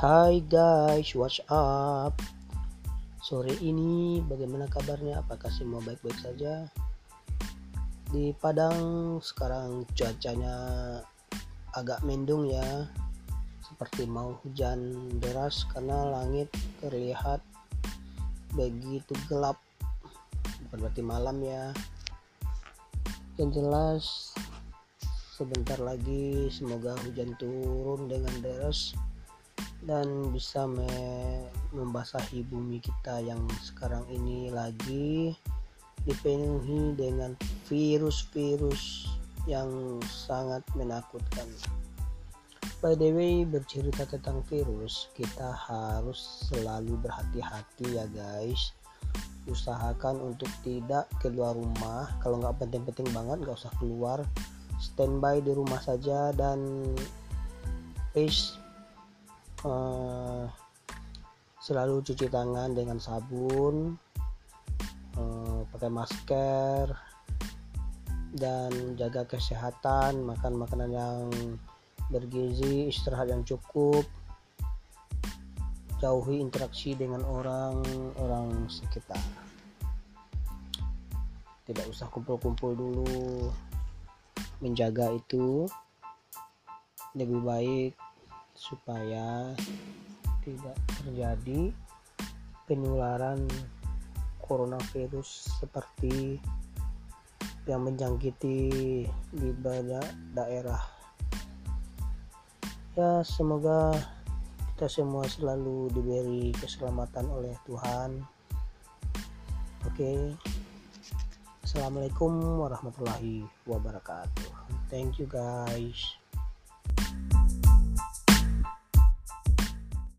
Hai guys, what's up? Sore ini bagaimana kabarnya? Apakah semua baik-baik saja? Di Padang sekarang cuacanya agak mendung ya Seperti mau hujan deras karena langit terlihat begitu gelap berarti malam ya Yang jelas sebentar lagi semoga hujan turun dengan deras dan bisa me membasahi bumi kita yang sekarang ini lagi dipenuhi dengan virus-virus yang sangat menakutkan. By the way, bercerita tentang virus, kita harus selalu berhati-hati ya guys. Usahakan untuk tidak keluar rumah. Kalau nggak penting-penting banget, nggak usah keluar. Standby di rumah saja dan please uh, selalu cuci tangan dengan sabun uh, pakai masker dan jaga kesehatan makan makanan yang bergizi istirahat yang cukup jauhi interaksi dengan orang-orang sekitar. Tidak usah kumpul-kumpul dulu menjaga itu lebih baik supaya tidak terjadi penularan coronavirus seperti yang menjangkiti di banyak daerah. Ya semoga kita semua selalu diberi keselamatan oleh Tuhan. Oke. Assalamualaikum warahmatullahi wabarakatuh. Thank you guys